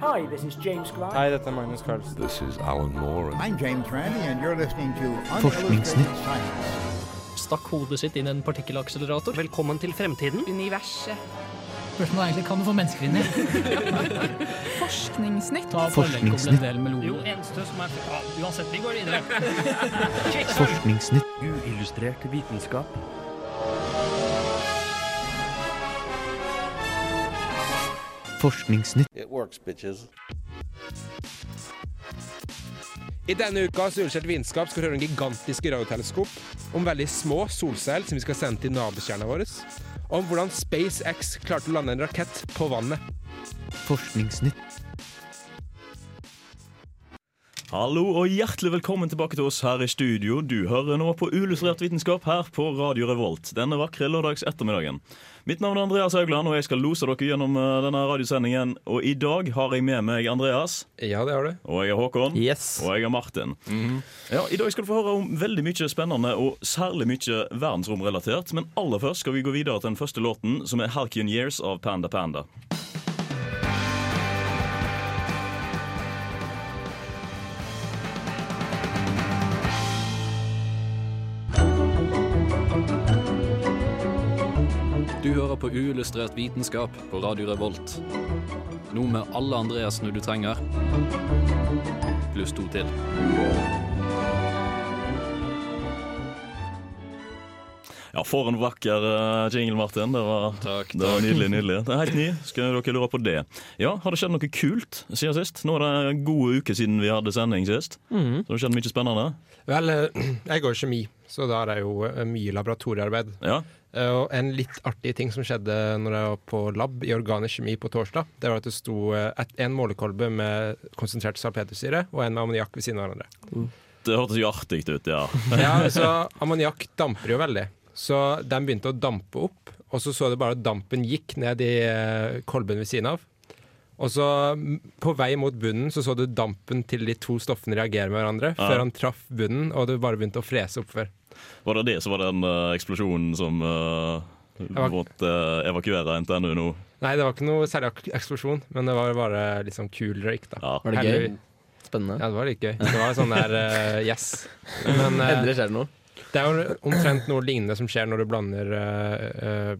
Hi, this is James Grant. Hei, dette er Magnus Carlsen. This is Alan Moore. I'm James Randi, and you're listening to Forskningsnytt. Unillustrated Science. Stakk hodet sitt inn en partikkelakselerator. Velkommen til fremtiden. Universet. Spørsmålet er egentlig kan du få mennesker inn i? Forskningsnytt. Ta Forskningsnytt. en del Jo, eneste som er ja, Uansett, vi går videre. Forskningsnytt. Uillustrert vitenskap. Forskningsnytt. It works, bitches. I denne ukas Uillustrert vitenskap skal vi høre en gigantisk radioteleskop, om veldig små solseil som vi skal sende til nabostjerna vår, og om hvordan SpaceX klarte å lande en rakett på vannet. Forskningsnytt. Hallo og hjertelig velkommen tilbake til oss her i studio. Du hører nå på Uillustrert vitenskap her på Radio Revolt denne vakre lørdags ettermiddagen. Mitt navn er Andreas Haugland, og jeg skal lose dere gjennom eh, denne radiosendingen. Og i dag har jeg med meg Andreas, Ja, det har du. og jeg er Håkon, Yes. og jeg er Martin. Ja, I dag skal du få høre om veldig mye spennende og særlig mye verdensromrelatert. Men aller først skal vi gå videre til den første låten, som er Halcyon Years av Panda Panda. Hører på uillustrert vitenskap på Radio Revolt. Nå med alle Andreasene du trenger, pluss to til. Ja, For en vakker eh, jingle, Martin. Det var, Takk, det var nydelig. nydelig Det er helt ny. Skal dere lure på det? Ja, Har det skjedd noe kult siden sist? Nå er det en god uke siden vi hadde sending sist. Mhm. Så det har skjedd mye spennende. Vel, eh, jeg går kjemi, så da er det jo eh, mye laboratoriearbeid. Ja, Og en litt artig ting som skjedde når jeg var på lab i organisk kjemi på torsdag, det var at det sto eh, en målekolbe med konsentrert salpetersyre og en med ammoniakk ved siden av hverandre. Det hørtes jo artig ut, ja. Ja, så Ammoniakk damper jo veldig. Så den begynte å dampe opp, og så så du bare at dampen gikk ned i eh, kolben ved siden av. Og så på vei mot bunnen så så du dampen til de to stoffene reagere med hverandre, Ja. før han traff bunnen, og det bare begynte å frese oppover. Var det det som var den uh, eksplosjonen som uh, var- måtte uh, evakuere NTNU nå? Nei, det var ikke noe særlig eksplosjon, men det var bare litt sånn kul røyk, da. Ja. Var det gøy? Spennende. Ja, det var litt gøy. Det var sånn der uh, yes. Men eh, Endelig skjer det noe. det er jo omtrent noe lignende som skjer når du blander uh, eh,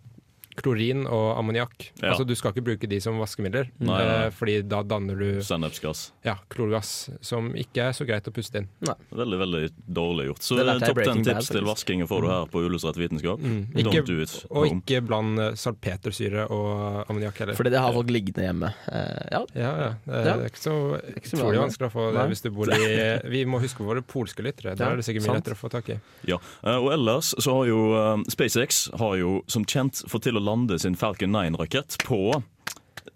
klorin og ammoniakk. Ja. Altså, du skal ikke bruke de som vaskemidler, Nei, eh, fordi da danner du Sennepsgass. ja, klorgass, som ikke er så greit å puste inn. Nei. Veldig veldig dårlig gjort. Så Det lærte jeg i topp ten Breaking Bad, tips til faktisk. vasking får du her på Illustrert vitenskap. Mm. Don't do it. og home. ikke bland eh, salpetersyre og ammoniakk heller. Fordi det har folk liggende hjemme. Eh, ja. Ja, ja. Det Ja. er ikke så ikke så utrolig vanlig. vanskelig å få det Nei. hvis du bor i Vi må huske på våre polske lyttere. Der Ja, er det sikkert mye sant. lettere å få tak i. Ja, eh, og ellers så har jo eh, SpaceX har jo som kjent fått til å lande sin Falcon 9-rakett på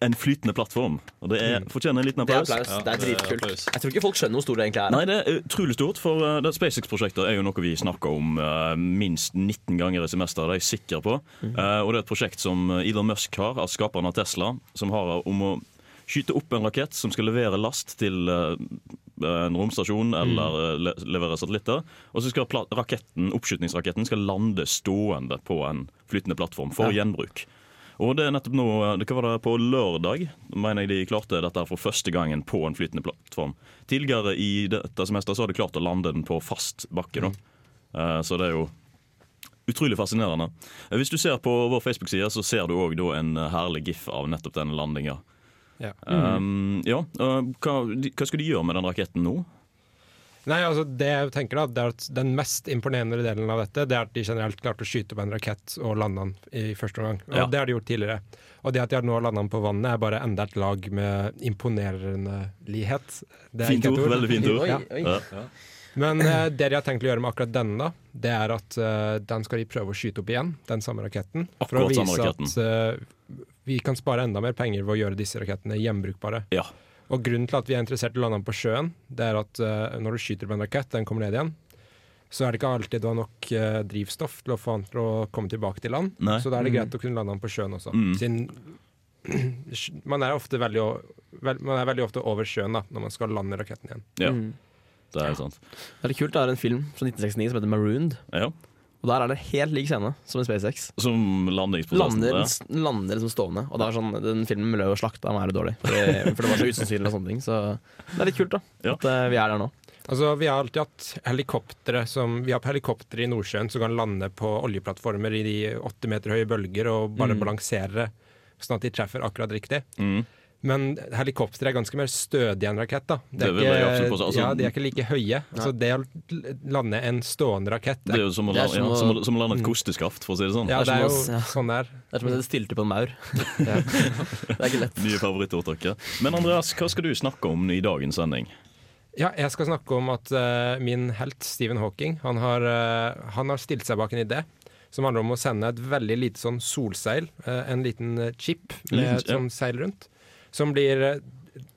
en flytende plattform. Og det er, fortjener en liten Det er applaus. applaus. det er dritkult. Jeg tror ikke folk skjønner hvor stor det egentlig er. Nei, det er utrolig stort, for uh, SpaceX-prosjektet er jo noe vi snakker om uh, minst 19 ganger i semester, det er jeg sikker på. Uh, og det er et prosjekt som eh, Elon Musk har, av skaperen av Tesla, som har om å skyte opp en rakett som skal levere last til eh, en romstasjon eller mm. le levere satellitter. Og så skal raketten, oppskytningsraketten skal lande stående på en flytende plattform for gjenbruk. Og det er nettopp nå, det kan være på lørdag, mener jeg de klarte dette for første gangen på en flytende plattform. Tidligere i dette semesteret så har de klart å lande den på fast bakke. Mm. Eh, Så det er jo utrolig fascinerende. Eh, Hvis du ser på vår Facebook-side, så ser du òg en herlig gif av nettopp denne landinga. Ja. Um, ja, hva, hva skal de gjøre med den raketten nå? Nei, altså det jeg tenker da, det er at Den mest imponerende delen av dette Det er at de generelt klarte å skyte opp en rakett og lande den i første omgang. Og Ja. Det har de gjort tidligere. Og det at de har nå landa den på vannet, er bare enda et lag med imponerende lihet. Fint ord, veldig fint ord. Ja. Ja. Men eh, det de har tenkt å gjøre med akkurat denne, da, det er at eh, den skal de prøve å skyte opp igjen, den samme raketten. For å Akkurat samme vise raketten. at eh, vi kan spare enda mer penger ved å gjøre disse rakettene gjenbrukbare. Ja. Og grunnen til at vi er interessert i å lande den på sjøen, det er at uh, når du skyter på en rakett, den kommer ned igjen, så er det ikke alltid du har nok uh, drivstoff til å få den til å komme tilbake til land. Nei. Så da er det Mm. greit å kunne lande den på sjøen også. Mm. Siden man er, ofte veldig, vel, man er veldig ofte over sjøen da, når man skal lande raketten igjen. Ja, Mm. det er sant. Veldig kult. Det er en film fra 1969 som heter 'Marooned'. Ja. Og der er det helt lik scene som i SpaceX. Som landingsprosessen. Lander, ja. lander liksom stående. Og det er sånn, den filmen ble jo slakta med ære dårlig. For det, for det var så usannsynlig og sånne ting. Så det er litt kult, da. Ja. At eh, vi er der nå. Altså, Vi har alltid hatt helikoptre som, vi har helikoptre i Nordsjøen som kan lande på oljeplattformer i de åtte meter høye bølger og bare Mm. balansere sånn at de treffer akkurat riktig. Mm. Men helikoptre er ganske mer stødig enn rakett. da. Det er, påstå. Altså- ja, de er ikke like høye. Altså, det å lande en stående rakett Det er jo som å, Det er la, som ja, som, å, som å lande et kosteskaft, for å si det sånn. Ja, Det det er jo ja. sånn det er. Det er som å sette stilte på en maur. det er ikke lett. Nye favorittordtaket. Men Andreas, hva skal du snakke om i dagens sending? Ja, jeg skal snakke om at uh, min helt Stephen Hawking han har, uh, han har stilt seg bak en idé som handler om å sende et veldig lite sånn solseil, eh, en liten chip med et sånn seil rundt, som blir eh,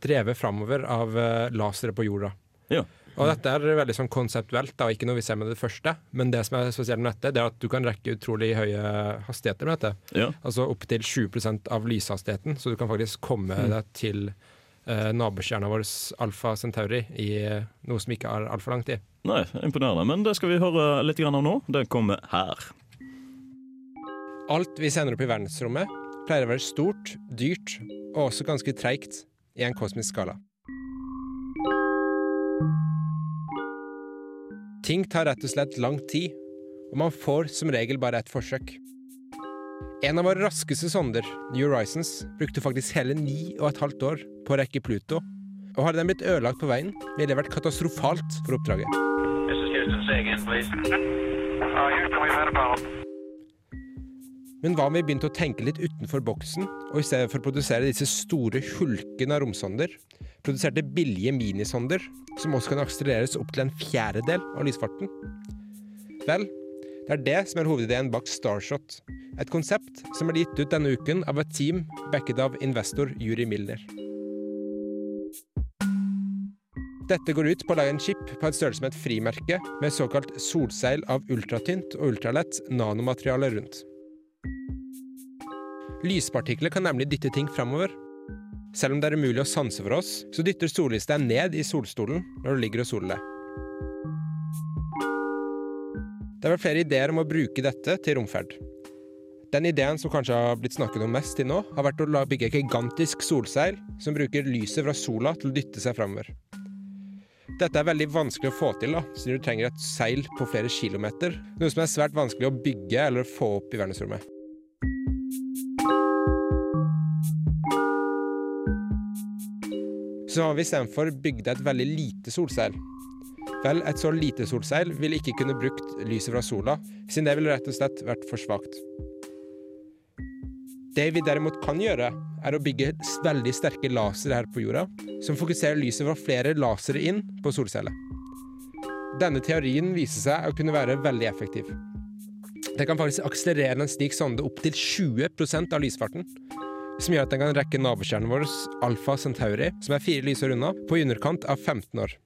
drevet framover av uh, lasere på jorda. Ja. Og dette er veldig sånn konseptuelt, da, ikke noe vi ser med det første. Men det som er spesielt med dette, det er at du kan rekke utrolig høye hastigheter med dette. Ja. Altså opptil 20% av lyshastigheten, så du kan faktisk komme Mm. deg til eh, nabostjerna vår Alfa Centauri i eh, noe som ikke er altfor lang tid. Nei, imponerende. Men det skal vi høre litt grann av nå. Det kommer her. Alt vi sender opp i verdensrommet, pleier å være stort, dyrt og også ganske treigt i en kosmisk skala. Ting tar rett og slett lang tid, og man får som regel bare ett forsøk. En av våre raskeste sonder, New Horizons, brukte faktisk hele ni og et halvt år på å rekke Pluto. Og hadde den blitt ødelagt på veien, ville det vært katastrofalt for oppdraget. Men hva om vi begynte å tenke litt utenfor boksen, og i stedet for å produsere disse store hulkene av romsonder, produserte billige minisonder som også kan akselereres opp til en fjerdedel av lysfarten? Vel, det er det som er hovedideen bak Starshot, et konsept som ble gitt ut denne uken av et team backet av investor Juri Milner. Dette går ut på å lage en chip på et størrelse med et frimerke med såkalt solseil av ultratynt og ultralett nanomateriale rundt. Lyspartikler kan nemlig dytte ting framover. Selv om det er umulig å sanse for oss, så dytter sollyset deg ned i solstolen når du ligger og soler deg. Det er vel flere ideer om å bruke dette til romferd. Den ideen som kanskje har blitt snakket om mest til nå, har vært å bygge et gigantisk solseil som bruker lyset fra sola til å dytte seg framover. Dette er veldig vanskelig å få til, da, siden du trenger et seil på flere kilometer, noe som er svært vanskelig å bygge eller få opp i verdensrommet. Så har vi istedenfor bygd et veldig lite solseil. Vel, et så lite solseil ville ikke kunne brukt lyset fra sola, siden det ville rett og slett vært for svakt. Det vi derimot kan gjøre, er å bygge veldig sterke lasere her på jorda, som fokuserer lyset fra flere lasere inn på solcelle. Denne teorien viser seg å kunne være veldig effektiv. Det kan faktisk akselerere en slik sonde opp til 20% av lysfarten, som gjør at den kan rekke nabokjernen vår, Alfa Centauri, som er fire lysår unna, på i underkant av 15 år.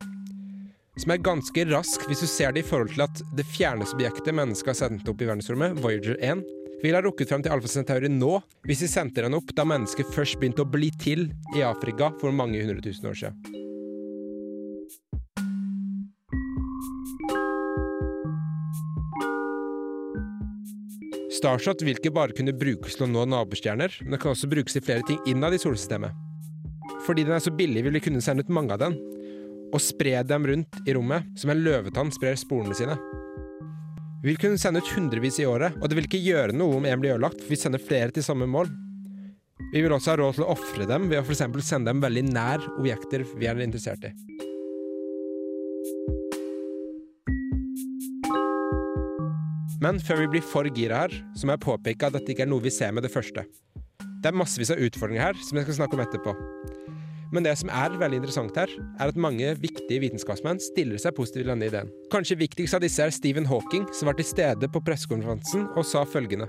Som er ganske rask hvis du ser det i forhold til at det fjerneste objektet mennesket har sendt opp i verdensrommet, Voyager 1, ville ha rukket frem til Alfa Centauri nå, hvis de sendte den opp da mennesket først begynte å bli til i Afrika for mange hundre tusen år siden. Starshot vil ikke bare kunne brukes til å nå nabostjerner, men det kan også brukes til flere ting innad i solsystemet. Fordi den er så billig, vil vi kunne sende ut mange av den, og spre dem rundt i rommet, som en løvetann sprer sporene sine. Vi vil kunne sende ut hundrevis i året, og det vil ikke gjøre noe om en blir ødelagt, for vi sender flere til samme mål. Vi vil også ha råd til å ofre dem ved å f.eks. sende dem veldig nær objekter vi er interessert i. Men før vi blir for gira her, så må jeg påpeke at dette ikke er noe vi ser med det første. Det er massevis av utfordringer her, som jeg skal snakke om etterpå. Men det som er veldig interessant her, er at mange viktige vitenskapsmenn stiller seg positivt til denne ideen. Kanskje viktigst av disse er Stephen Hawking, som var til stede på pressekonferansen og sa følgende.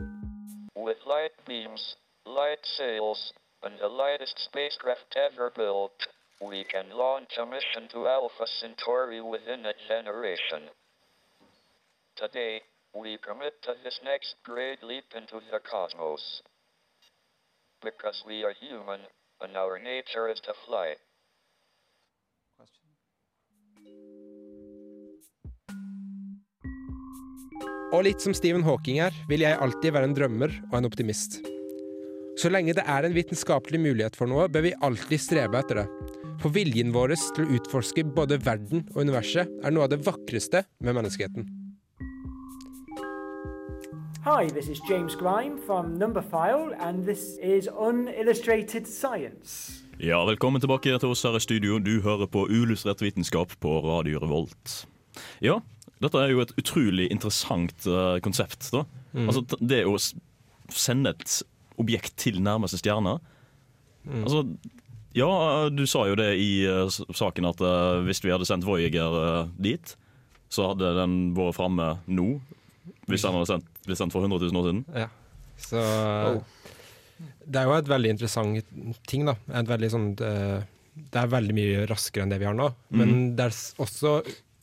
With light beams, light sails, and the lightest spacecraft ever built, we can launch a mission to Alpha Centauri within a generation. Today, we commit to this next great leap into the cosmos. Because we are human, and our nature is to fly. Og litt som Stephen Hawking er, vil jeg alltid være en drømmer og en optimist. Så lenge det er en vitenskapelig mulighet for noe, bør vi alltid strebe etter det. For viljen vår til å utforske både verden og universet er noe av det vakreste med menneskeheten. Hi, this is James Grime from Numberphile, and this is Unillustrated Science. Ja, velkommen tilbake til oss her i studio. Du hører på Uillustrert vitenskap på Radio Revolt. Ja, dette er jo et utrolig interessant uh, konsept. da. Mm. Altså Det å sende et objekt til nærmeste stjerne. Mm. Altså, ja, du sa jo det i uh, saken at uh, hvis vi hadde sendt Voyager eh, dit, så hadde den vært framme nå. Hvis den hadde sendt, blitt sendt for 100 000 år siden. Ja. Så Det er jo et veldig interessant ting, da. Et veldig sånn eh, Det er veldig mye raskere enn det vi har nå. Men mm. det er også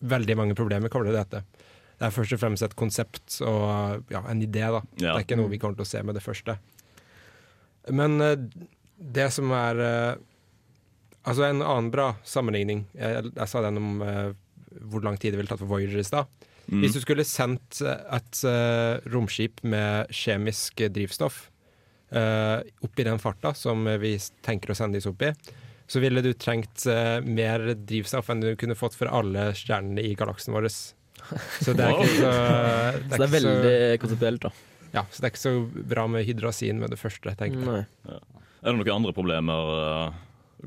veldig mange problemer koblet til dette. Det er først og fremst et konsept og ja, en idé, da. Det er ikke noe vi kommer til å se med det første. Men eh, det som er eh, Altså en annen bra sammenligning Jeg, jeg sa den om hvor lang tid det ville tatt for Voyager i stad. Mm. Hvis du skulle sendt eh, et uh, romskip med kjemisk drivstoff uh, opp i den farta som vi tenker å sende disse opp i, så ville du trengt uh, mer drivstoff enn du kunne fått for alle stjernene i galaksen vår. Så det er Wow. ikke så Så det er veldig konseptuelt, da. Ja, så det er ikke så bra med hydrasin med det første, tenker jeg. Ja. Er det noen andre problemer uh,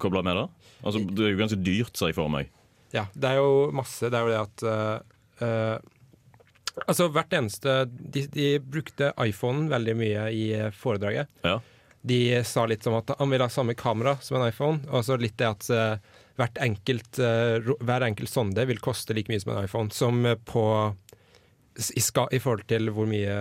kobla med det? Altså, det er jo ganske dyrt, ser jeg for meg. Ja, det er jo masse. Det er jo det at eh, eh, Altså, hvert eneste de, de brukte iPhonen veldig mye i eh, foredraget. Ja. De sa litt som at han vil ha samme kamera som en iPhone, og så litt det at uh, hvert enkelt, uh, hver enkelt sonde vil koste like mye som en iPhone. Som på i, ska, I forhold til hvor mye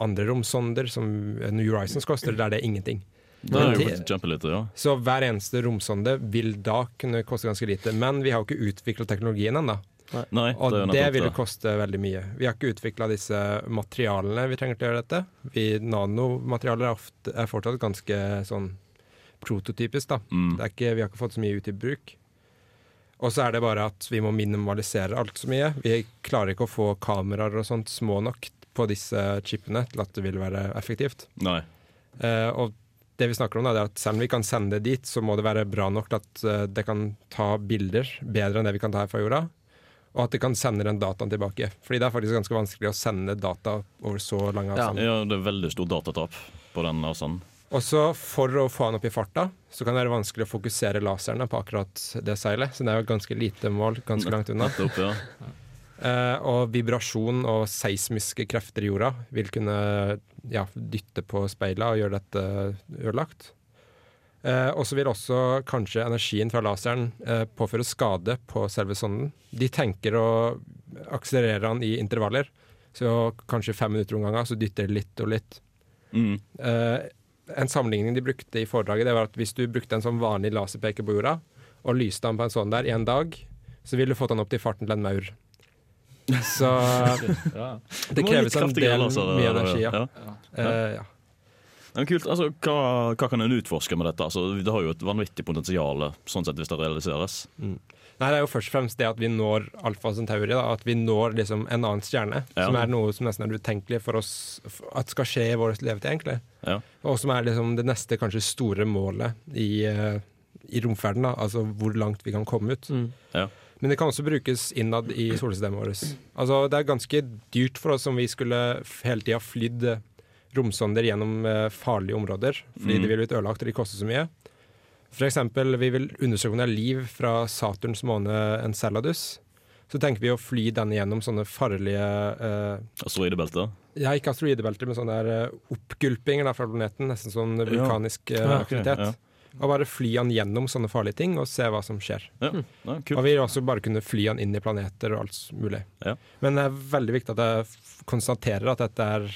andre romsonder, som New Horizons koster, der det er ingenting. Kjempelite, ja. så hver eneste romsonde vil da kunne koste ganske lite. Men vi har jo ikke utvikla teknologien ennå. Nei, Og det det ville koste veldig mye. Vi har ikke utvikla disse materialene vi trenger til å gjøre dette. Vi, nanomaterialer er, ofte, er fortsatt ganske sånn prototypisk, da. Mm. Det er ikke, vi har ikke fått så mye ut i bruk. Og så er det bare at vi må minimalisere alt så mye. Vi klarer ikke å få kameraer og sånt små nok på disse chipene til at det vil være effektivt. Nei. Uh, og det vi snakker om da, er at selv om vi kan sende det dit, så må det være bra nok til at eh, det kan ta bilder bedre enn det vi kan ta her fra jorda. Og at det kan sende den dataen tilbake. Fordi det er faktisk ganske vanskelig å sende data over så lang Ja. avstand. ja, det er veldig stor datatap på den avstanden. Og så for å få den opp i farta, så kan det være vanskelig å fokusere laserne på akkurat det seilet. Så det er jo et ganske lite mål ganske langt unna. Opp, ja. uh, og vibrasjon og seismiske krefter i jorda vil kunne ja, dytte på speila og gjøre dette ødelagt. Eh, og så vil også kanskje energien fra laseren eh, påføre skade på selve sonden. De tenker å akselerere den i intervaller, så kanskje fem minutter om gangen, så dytter det litt og litt. Mm. Eh, en sammenligning de brukte i foredraget, det var at hvis du brukte en sånn vanlig laserpeker på jorda, og lyste den på en sånn der i en dag, så ville du fått den opp til farten til en maur. Så Ja. det kreves en del mye ja. energi, ja. Ja. Eh, ja. Ja, men kult. Altså, hva, hva kan en utforske med dette? Altså, det har jo et vanvittig potensial sånn sett, hvis det realiseres. Mm. Nei, Det er jo først og fremst det at vi når Alfa Centauri. Da, at vi når liksom en annen stjerne. Ja. Som er noe som nesten er utenkelig for oss at skal skje i vår levetid, egentlig. Ja. Og som er liksom det neste kanskje store målet i, eh, i romferden. Da. Altså hvor langt vi kan komme ut. Ja. Men det kan også brukes innad i solsystemet vårt. Altså, det er ganske dyrt for oss om vi skulle hele tida flydd romsonder gjennom eh, farlige områder, fordi Mm. de ville blitt ødelagt og de koster så mye. For eksempel, vi vil undersøke om det er liv fra Saturns måne Enceladus. Så tenker vi å fly denne gjennom sånne farlige uh, Asteroidebelter? Ja, ikke asteroidebelter, men sånne der, uh, oppgulpinger fra planeten. Nesten sånn vulkanisk uh, Ja, okay, aktivitet. ja. Og bare fly han gjennom sånne farlige ting og se hva som skjer. Ja, ja. Og vi vil også bare kunne fly han inn i planeter og alt mulig. Ja. Men det er veldig viktig at jeg konstaterer at dette er,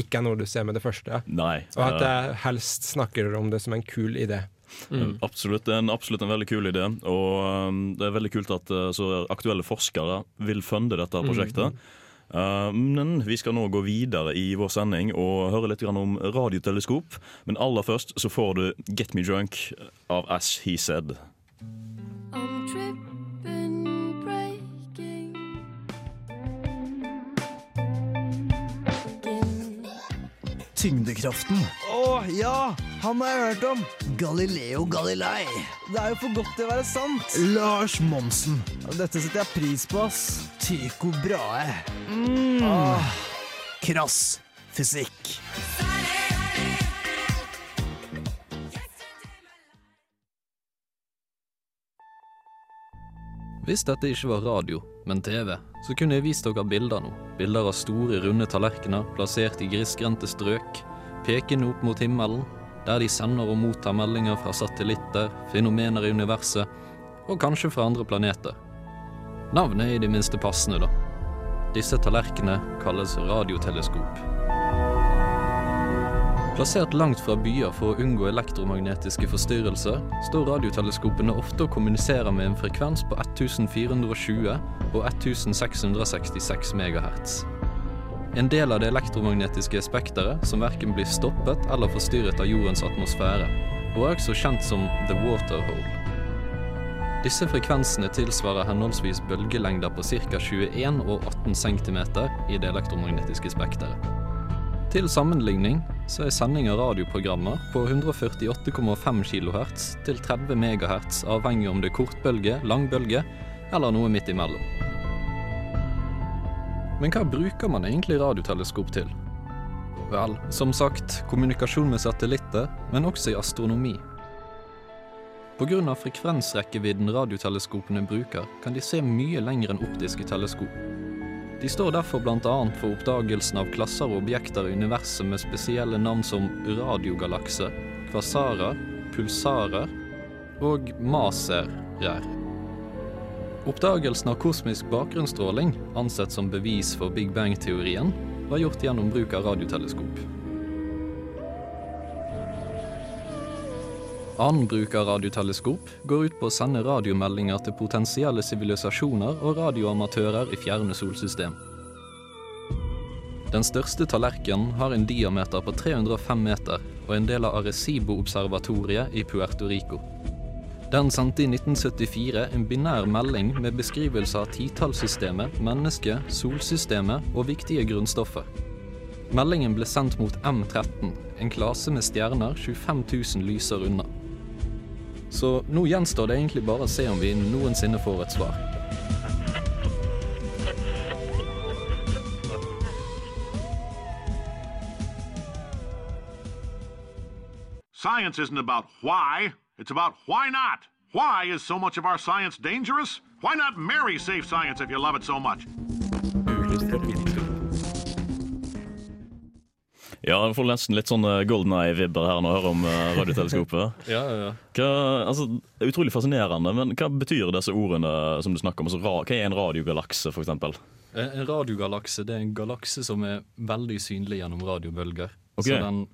ikke er noe du ser med det første. Nei. Og at jeg helst snakker om det som en kul idé. Mm. Absolutt, Det er en, absolutt en veldig kul idé. Og um, det er veldig kult at uh, så aktuelle forskere vil funde dette Mm. prosjektet. Uh, men vi skal nå gå videre i vår sending og høre litt grann om radioteleskop. Men aller først så får du Get Me Drunk av As He Said. I'm tripping, tyngdekraften. Å ja! Han har jeg hørt om. Galileo Galilei. Det er jo for godt til å være sant. Lars Monsen. Dette setter jeg pris på, ass. Tycho Brahe. Mm. Ah, krass fysikk. Hvis dette ikke var radio, men TV, så kunne jeg vist dere bilder nå. Bilder av store, runde tallerkener plassert i grisgrendte strøk, pekende opp mot himmelen, der de sender og mottar meldinger fra satellitter, fenomener i universet, og kanskje fra andre planeter. Navnet er i det minste passende, da. Disse tallerkenene kalles radioteleskop. Plassert langt fra byer for å unngå elektromagnetiske forstyrrelser, står radioteleskopene ofte og kommuniserer med en frekvens på 1420 og 1666 MHz. En del av det elektromagnetiske spekteret som verken blir stoppet eller forstyrret av jordens atmosfære, og er også kjent som the water hole. Disse frekvensene tilsvarer henholdsvis bølgelengder på ca. 21 og 18 cm i det elektromagnetiske spekteret. Til sammenligning så er sending av radioprogrammer på 148,5 kHz til 30 MHz avhengig om det er kortbølge, langbølge eller noe midt imellom. Men hva bruker man egentlig radioteleskop til? Vel, som sagt, kommunikasjon med satellitter, men også i astronomi. Pga. frekvensrekkevidden radioteleskopene bruker, kan de se mye lenger enn optiske teleskop. De står derfor bl.a. for oppdagelsen av klasser og objekter i universet med spesielle navn som radiogalakse, kvasarer, pulsarer og maserer. Oppdagelsen av kosmisk bakgrunnsstråling, ansett som bevis for Big Bang-teorien, var gjort gjennom bruk av radioteleskop. Annen bruk av radioteleskop går ut på å sende radiomeldinger til potensielle sivilisasjoner og radioamatører i fjerne solsystem. Den største tallerkenen har en diameter på 305 meter og en del av Arecibo-observatoriet i Puerto Rico. Den sendte i 1974 en binær melding med beskrivelse av titallssystemet, mennesket, solsystemet og viktige grunnstoffer. Meldingen ble sendt mot M13, en klase med stjerner 25 000 lyser unna. Så nå gjenstår det egentlig bare å se om vi noensinne får et svar. Science isn't about why, it's about why not. Why is so much of our science dangerous? Why not marry safe science if you love it so much? Ja, jeg får nesten litt sånn eh, Golden Eye-vibber her når jeg hører om eh, radioteleskopet. ja, ja, ja. Hva, altså, det er utrolig fascinerende, men hva betyr disse ordene som du snakker om? Altså, hva er en radiogalakse, eksempel? En en radiogalakse det er en galakse som er veldig synlig gjennom radiobølger. Okay. Så den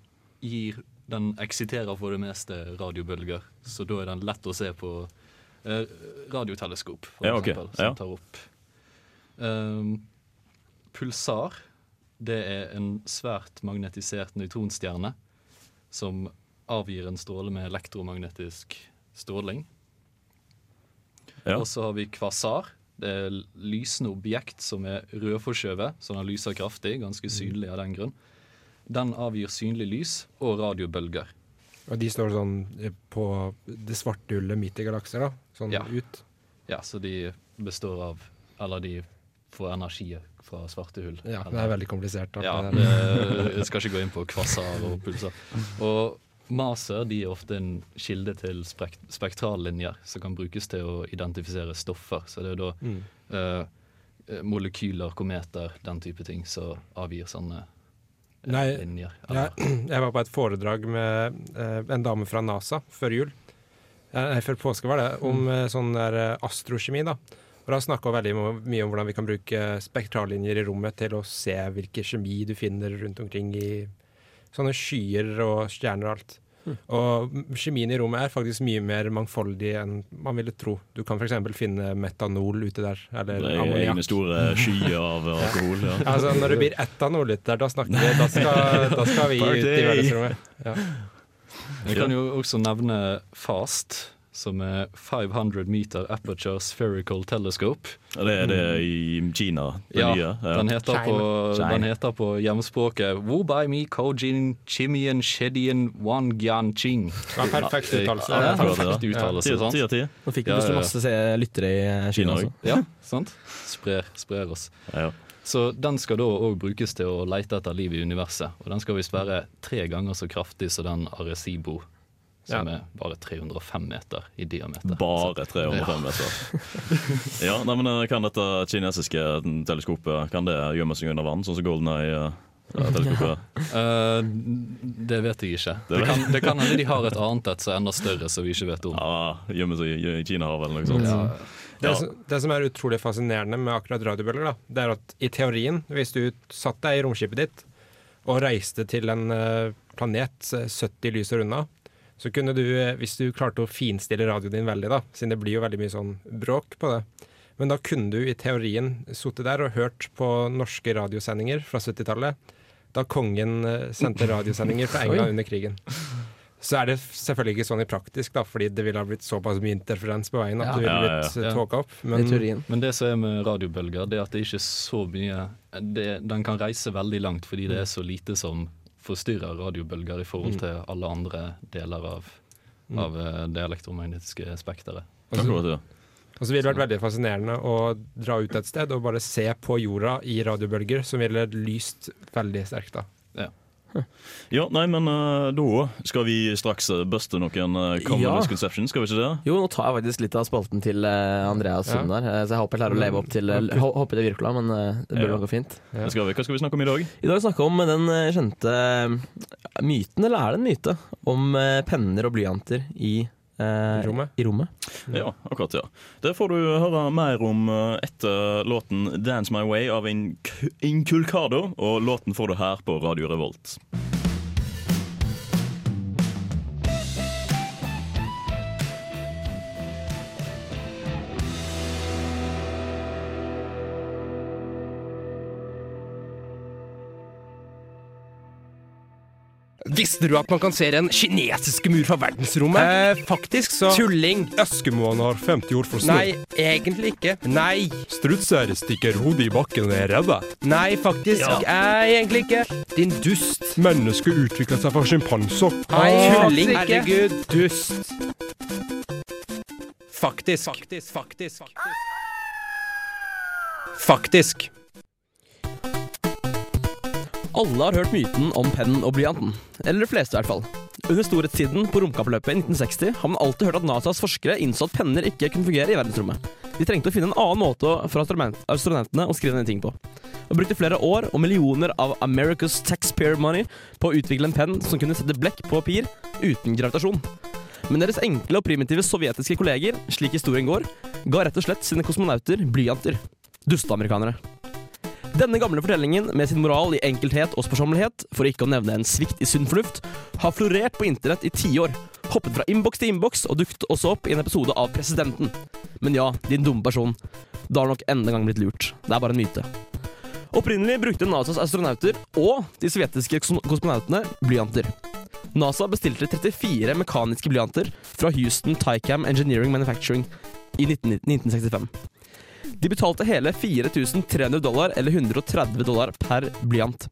gir Den eksiterer for det meste radiobølger, så da er den lett å se på eh, radioteleskop, for Ja, okay. eksempel, som Ja. tar opp. Um, pulsar, det er en svært magnetisert nøytronstjerne som avgir en stråle med elektromagnetisk stråling. Ja. Og så har vi kvasar. Det er lysende objekt som er rødforskjøvet, så den lyser kraftig, ganske synlig av den grunn. Den avgir synlig lys og radiobølger. Og de står sånn eh, på det svarte hullet midt i galakser, da? Sånn Ja. ut? Ja, så de består av Eller de får energier fra svarte hull. Ja, det er veldig komplisert. Ja, vi jeg skal ikke gå inn på kvasser og pulser. Og maser de er ofte en kilde til spektrallinjer som kan brukes til å identifisere stoffer. Så det er da Mm. eh, molekyler, kometer, den type ting som avgir sånne eh, Nei, linjer. jeg, jeg var på et foredrag med eh, en dame fra NASA før jul. Eh, Nei, før påske var det, om Mm. eh, sånn der eh, astrokjemi. da. Og da snakka veldig mye om hvordan vi kan bruke spektrallinjer i rommet til å se hvilken kjemi du finner rundt omkring i sånne skyer og stjerner og alt. Og kjemien i rommet er faktisk mye mer mangfoldig enn man ville tro. Du kan f.eks. finne metanol ute der, eller Det er ammoniakk. egne store skyer av alkohol. Ja. Altså, når det blir etanol-liter, da snakker vi. Da skal, da skal vi ut i verdensrommet. Ja. Jeg kan jo også nevne FAST, som er 500 meter aperture spherical telescope. Ja, Det er det i Kina, det Ja, nye. Den, heter på, China. den heter på hjemspråket Wubai mi kojin chimian shedian wangyan ching. Ja, perfekt uttalelse. Ja, Ja, perfekt uttalelse, Ti- sant? ti av ti. Nå fikk vi Ja, ja. masse se- lyttere i eh, Kina også. Ja, sant? Sprer, sprer oss. Så den skal da òg brukes til å lete etter liv i universet. Og den skal visst være tre ganger så kraftig som den Arecibo, som Ja. er bare 305 meter i diameter. Bare 305 meter. Ja, nei, men eh, Kan dette kinesiske teleskopet Kan det gjemme seg under vann, sånn som Golden Eye-teleskopet? Eh, det vet jeg ikke. Det Det, kan, det kan hende de har et annet et som er enda større, som vi ikke vet om. Ja, Gjemmer seg i- Kinahavet eller noe sånt. Ja. Det, som, det som er utrolig fascinerende med akkurat radiobølger, da, det er at i teorien, hvis du satt deg i romskipet ditt og reiste til en planet eh, 70 lysår unna, så kunne du, eh, hvis du klarte å finstille radioen din veldig, da, siden det blir jo veldig mye sånn bråk på det, men da kunne du i teorien sittet der og hørt på norske radiosendinger fra 70-tallet, da kongen eh, sendte radiosendinger fra. England under krigen. Så er det selvfølgelig ikke sånn i praktisk, da, fordi det ville ha blitt såpass mye interferens på veien at Ja. det ville blitt ja. ja. tåka opp. Men, Men det som er med radiobølger, det er at det ikke er så mye det, Den kan reise veldig langt fordi det er så lite som forstyrrer radiobølger i forhold Mm. til alle andre deler av, Mm. av eh, det elektromagnetiske spekteret. Og så- Og så ville det vært veldig fascinerende å dra ut et sted og bare se på jorda i radiobølger, som ville lyst veldig sterkt da. Ja, nei, men eh, da skal vi straks eh, buste noen uh, common Ja. misconceptions, skal vi ikke det? Jo, nå tar jeg faktisk litt av spalten til eh, Andreas Ja. Sund eh, så jeg håper jeg klarer å leve opp til uh, Håper det virker, men eh, det burde Ja. gå fint. Ja. skal vi. Hva skal vi snakke om i dag? I dag snakke om den eh, kjente eh, myten, eller er det en myte, om eh, penner og blyanter i eh, rommet. I rommet. Ja, akkurat, ja. Det får du høre mer om eh, etter låten 'Dance My Way' av Inc- Inculcado, og låten får du her på Radio Revolt. Visste du at man kan se den kinesiske mur fra verdensrommet? Eh, faktisk så Tulling! Eskimoene har 50 ord for snø. Nei, egentlig ikke. Nei. Strutser stikker hodet i bakken og er redde. Nei, faktisk. Ja. Nei, egentlig ikke. Din dust. Mennesket utvikla seg fra sjimpanser. Nei, tulling ikke. Herregud, dust. Faktisk. Faktisk. Faktisk. Faktisk. Alle har hørt myten om pennen og blyanten. Eller de fleste, i hvert fall. Under storhetstiden på romkappløpet i 1960 har man alltid hørt at NASAs forskere innså at penner ikke kunne fungere i verdensrommet. De trengte å finne en annen måte for astronaut- astronautene å skrive ting på. Og brukte flere år og millioner av America's taxpayer money på å utvikle en penn som kunne sette blekk på papir uten gravitasjon. Men deres enkle og primitive sovjetiske kolleger, slik historien går, ga rett og slett sine kosmonauter blyanter. Dusteamerikanere. Denne gamle fortellingen med sin moral i enkelthet og sparsommelighet, for ikke å nevne en svikt i sunn fornuft, har florert på internett i tiår. Hoppet fra innboks til innboks og dukket også opp i en episode av Presidenten. Men ja, din dumme person. Da har nok enda en gang blitt lurt. Det er bare en myte. Opprinnelig brukte NASAs astronauter og de sovjetiske kos- kosmonautene blyanter. NASA bestilte 34 mekaniske blyanter fra Houston Tycam Engineering Manufacturing i 19- 1965. De betalte hele 4300 dollar, eller 130 dollar per blyant.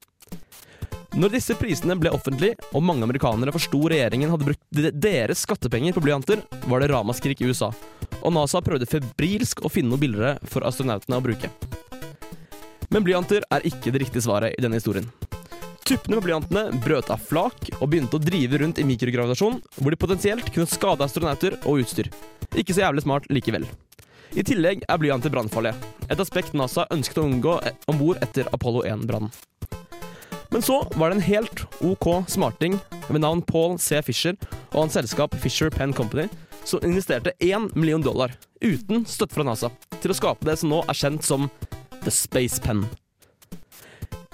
Når disse prisene ble offentlige, og mange amerikanere forsto regjeringen hadde brukt deres skattepenger på blyanter, var det ramaskrik i USA, og NASA prøvde febrilsk å finne noe billigere for astronautene å bruke. Men blyanter er ikke det riktige svaret i denne historien. Tuppene på blyantene brøt av flak og begynte å drive rundt i mikrogravitasjon, hvor de potensielt kunne skade astronauter og utstyr. Ikke så jævlig smart likevel. I tillegg er blyanter brannfarlige, et aspekt NASA ønsket å unngå om bord etter Apollo 1-brannen. Men så var det en helt OK smarting ved navn Paul C. Fisher og hans selskap Fisher Pen Company som investerte 1 million dollar, uten støtte fra NASA, til å skape det som nå er kjent som The Space Pen.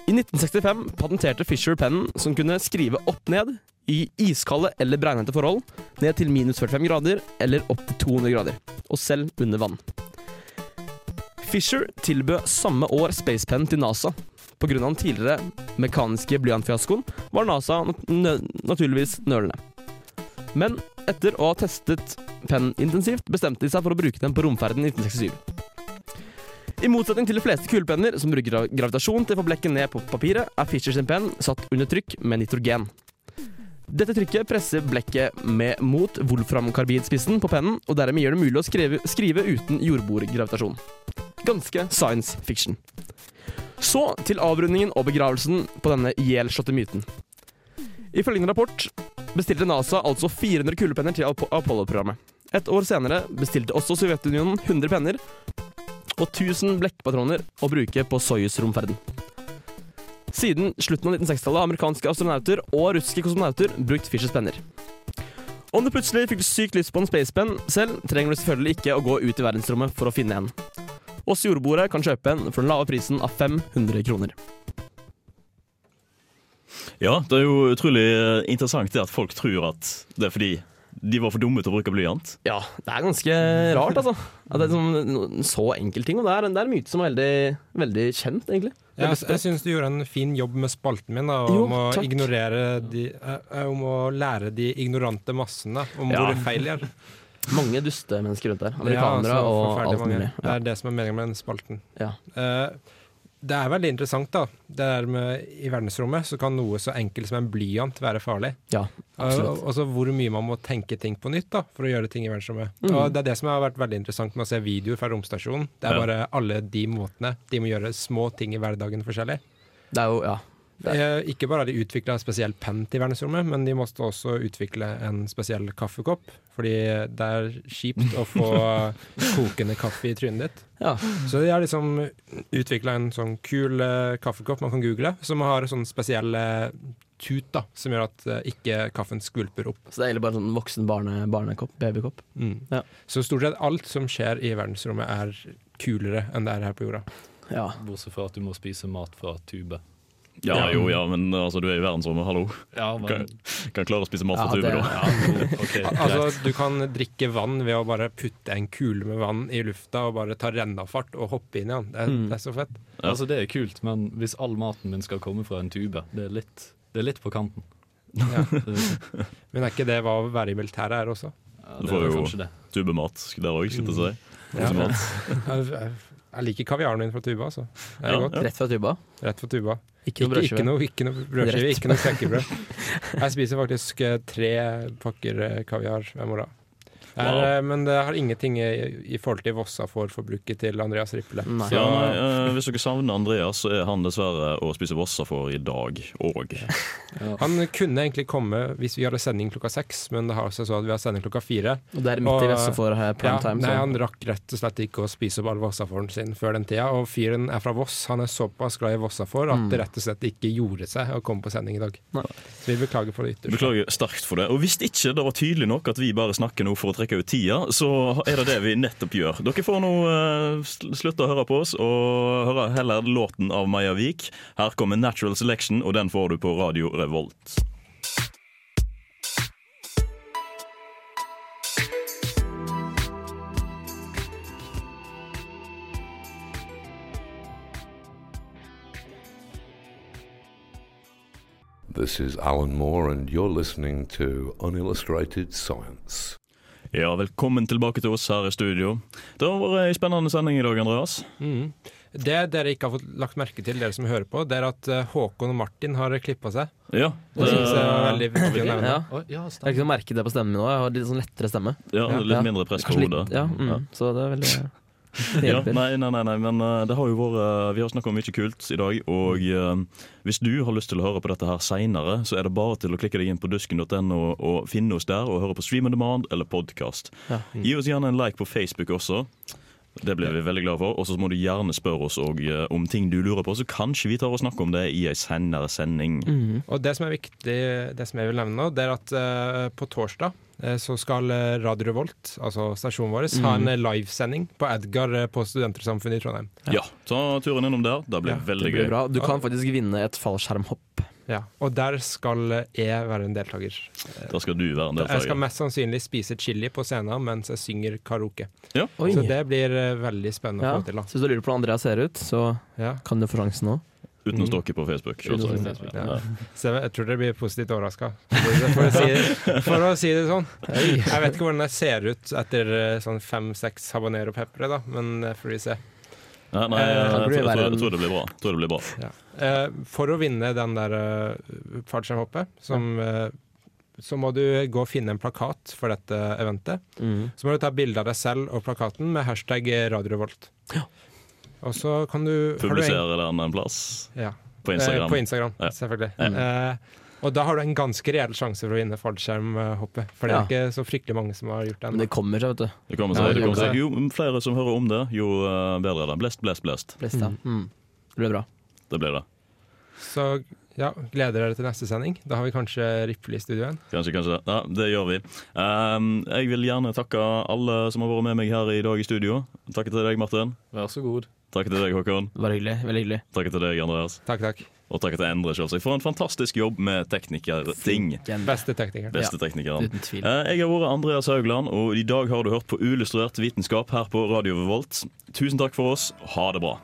I 1965 patenterte Fisher pennen som kunne skrive opp ned i iskalde eller bregnete forhold, ned til minus 45 grader eller opp til 200 grader, og selv under vann. Fisher tilbød samme år spacepennen til NASA. Pga. den tidligere mekaniske blyantfiaskoen var NASA nø naturligvis nølende. Men Etter å ha testet pennen intensivt, bestemte de seg for å bruke den på romferden i 1967. I motsetning til de fleste kulepenner som bruker gravitasjon til å få blekket ned på papiret, er Fischer sin penn satt under trykk med nitrogen. Dette trykket presser blekket med mot wolframkarbidspissen på pennen, og dermed gjør det mulig å skrive, skrive uten jordbordgravitasjon. Ganske science fiction. Så til avrundingen og begravelsen på denne ihjelslåtte myten. I følgende rapport bestilte NASA altså 400 kulepenner til Apollo-programmet. Et år senere bestilte også Sovjetunionen 100 penner og 1000 blekkpatroner å bruke på Soyuz-romferden. Siden slutten av 1960-tallet har amerikanske astronauter og russiske kosmonauter brukt Fischers penner. Om du plutselig fikk sykt lyst på en spacepenn selv, trenger du selvfølgelig ikke å gå ut i verdensrommet for å finne en. Oss jordboere kan kjøpe en for den lave prisen av 500 kroner. Ja, det er jo utrolig eh, interessant det at folk tror at det er fordi de var for dumme til å bruke blyant. Ja, det er ganske rart, altså. At det er sånn, så enkel ting. Og det er, det er en myte som er veldig, veldig kjent, egentlig. Ja, jeg jeg syns du gjorde en fin jobb med spalten min, da, Jo, om, å takk. ignorere de, eh, eh, om å lære de ignorante massene om Ja. hvor feil de er. Mange duste mennesker rundt der. Amerikanere Ja, og alt mange. mulig. Det er det som er meningen med den spalten. Ja. Eh, det er veldig interessant, da. Det der med I verdensrommet så kan noe så enkelt som en blyant være farlig. Ja, absolutt. Og så hvor mye man må tenke ting på nytt da, for å gjøre ting i verdensrommet. Mm. Og Det er det som har vært veldig interessant med å se videoer fra romstasjonen. Det er Ja. bare alle de måtene de må gjøre små ting i hverdagen forskjellig. Det er jo, ja. Eh, Ikke bare har de utvikla en spesiell penn til verdensrommet, men de måtte også utvikle en spesiell kaffekopp. Fordi det er kjipt å få kokende kaffe i trynet ditt. Ja. Så de har liksom utvikla en sånn kul eh, kaffekopp man kan google, som har en sånn spesiell eh, tut da, som gjør at ikke kaffen skvulper opp. Så det er egentlig bare en sånn voksen barne, barnekopp, babykopp. Mm. Ja. Så stort sett alt som skjer i verdensrommet er kulere enn det er her på jorda. Ja. Bortsett fra at du må spise mat fra tube. Ja, jo, ja, men altså, du er i verdensrommet, hallo. Ja, men- kan, kan klare å spise mat fra tube, da. altså, du kan drikke vann ved å bare putte en kule med vann i lufta og bare ta rennafart og hoppe inn i den. Det er, Mm. det er så fett. Altså, det er kult, men hvis all maten min skal komme fra en tube, det er litt, det er litt på kanten. Ja. Men er ikke det hva å være i militæret er også? Ja, Du det får er jo tubemat der òg, skulle jeg si. Ja. Jeg, liker kaviaren min fra tuba, altså. Er Ja. Rett fra tuba. Rett fra tuba. Ikke noe brødskive. Ikke noe, ikke noe brødskive, ikke noe knekkebrød. Jeg spiser faktisk eh, tre pakker eh, kaviar hver morgen. Er, Wow. eh, Men det har ingenting i, i forhold til Vossa får forbruket til Andreas Rippele. Så, Ja, nei, eh, hvis dere savner Andreas, så er han dessverre å spise Vossa for i dag òg. Han kunne egentlig komme hvis vi hadde sending klokka seks, men det har seg så at vi har sending klokka fire. Og det er midt i Vessa for eh, prime ja, time, Nei, han rakk rett og slett ikke å spise opp all Vossaforen sin før den tida. Og fyren er fra Voss, han er såpass glad i Vossafor at Mm. det rett og slett ikke gjorde seg å komme på sending i dag. Så vi beklager for det ytterst. Beklager sterkt for det. Og hvis ikke det var tydelig nok at vi bare snakker nå for å trekke ut tida, så er det det vi nettopp gjør. Dere får nå eh, slutte å høre på oss og høre heller låten av Maja Vik. Her kommer Natural Selection, og den får du på Radio Revolt. This is Alan Moore, and you're listening to Unillustrated Science. Ja, velkommen tilbake til oss her i studio. Det har vært ei spennende sending i dag, Andreas. Mm. Det dere ikke har fått lagt merke til, dere som hører på, det er at eh, Håkon og Martin har klippa seg. Ja, Det synes jeg er veldig viktig å nevne. Ja. Jeg har ikke merket det på stemmen min nå. Jeg har litt sånn lettere stemme. Ja, litt mindre press på hodet. Ja, mm, Ja. Så det er veldig det Ja, nei, nei, nei, nei, men eh, det har jo vært eh, Vi har snakka om mye kult i dag. Og eh, hvis du har lyst til å høre på dette her seinere, så er det bare til å klikke deg inn på dusken.no og finne oss der og høre på Stream on Demand eller podkast. Ja. Gi oss gjerne en like på Facebook også. Det blir vi veldig glad for. Og så må du gjerne spørre oss om ting du lurer på, så kanskje vi tar og snakker om det i ei senere sending. Mm. Og det som er viktig, det som jeg vil nevne nå, det er at uh, på torsdag så skal eh, Radio Revolt, altså stasjonen vår, ha Mhm. en eh, livesending på Edgar eh, på Studentersamfunnet i Trondheim. Ja, ta turen innom der. Det blir Ja, veldig Det blir gøy. bra. Du kan faktisk vinne et fallskjermhopp. Ja, og der skal eh, jeg være en deltaker. Da skal du være en deltaker. Jeg skal mest sannsynlig spise chili på scenen mens jeg synger karaoke. Ja. Så det blir eh, veldig spennende Ja. å få til. da Så hvis du lurer på hvordan Andrea ser ut, så Ja. kan du få sjansen nå. Uten å stalke på Facebook. Å stalke på Facebook, Ja. Så jeg, jeg tror dere blir positivt overraska, for, si- for å si det sånn. Jeg vet ikke hvordan jeg ser ut etter eh, sånn fem-seks habanero-peppere, da, men får vi se. Nei, nei, Eh, jeg, jeg, jeg, jeg tror det blir bra. Det blir bra. Ja. Eh, for å vinne den der uh, fallskjermhoppet, som eh, så må du gå og finne en plakat for dette eventet. Mm. Så må du ta bilde av deg selv og plakaten med hashtag Radio Revolt. Og så kan du Publisere den en plass. Ja. På Instagram. Eh, på Instagram, Ja. selvfølgelig. Mm. Eh, og da har du en ganske reell sjanse for å vinne fallskjermhoppet. For det er Ja. ikke så fryktelig mange som har gjort det Men det kommer seg, vet du. Det kommer Ja, seg, det det kommer seg. Jo flere som hører om det, jo eh, bedre er det. Blest, blest, blest. blest ja. Mm. Det blir bra. Det blir det. Så ja, gleder dere til neste sending. Da har vi kanskje Riple i studio igjen. Kanskje, kanskje. Ja, det gjør vi. Um, jeg vil gjerne takke alle som har vært med meg her i dag i studio. Takke til deg, Martin. Vær så god. Takke til deg, Håkon. Det var hyggelig. Veldig hyggelig. Takk til deg, Andreas. Takk, takk. Og takk til Endre, selvsagt, for en fantastisk jobb med teknikerting. Beste teknikeren. Beste Ja, uten tvil. Eh, Jeg har vært Andreas Haugland, og i dag har du hørt på Uillustrert vitenskap her på Radio Revolt. Tusen takk for oss. Ha det bra.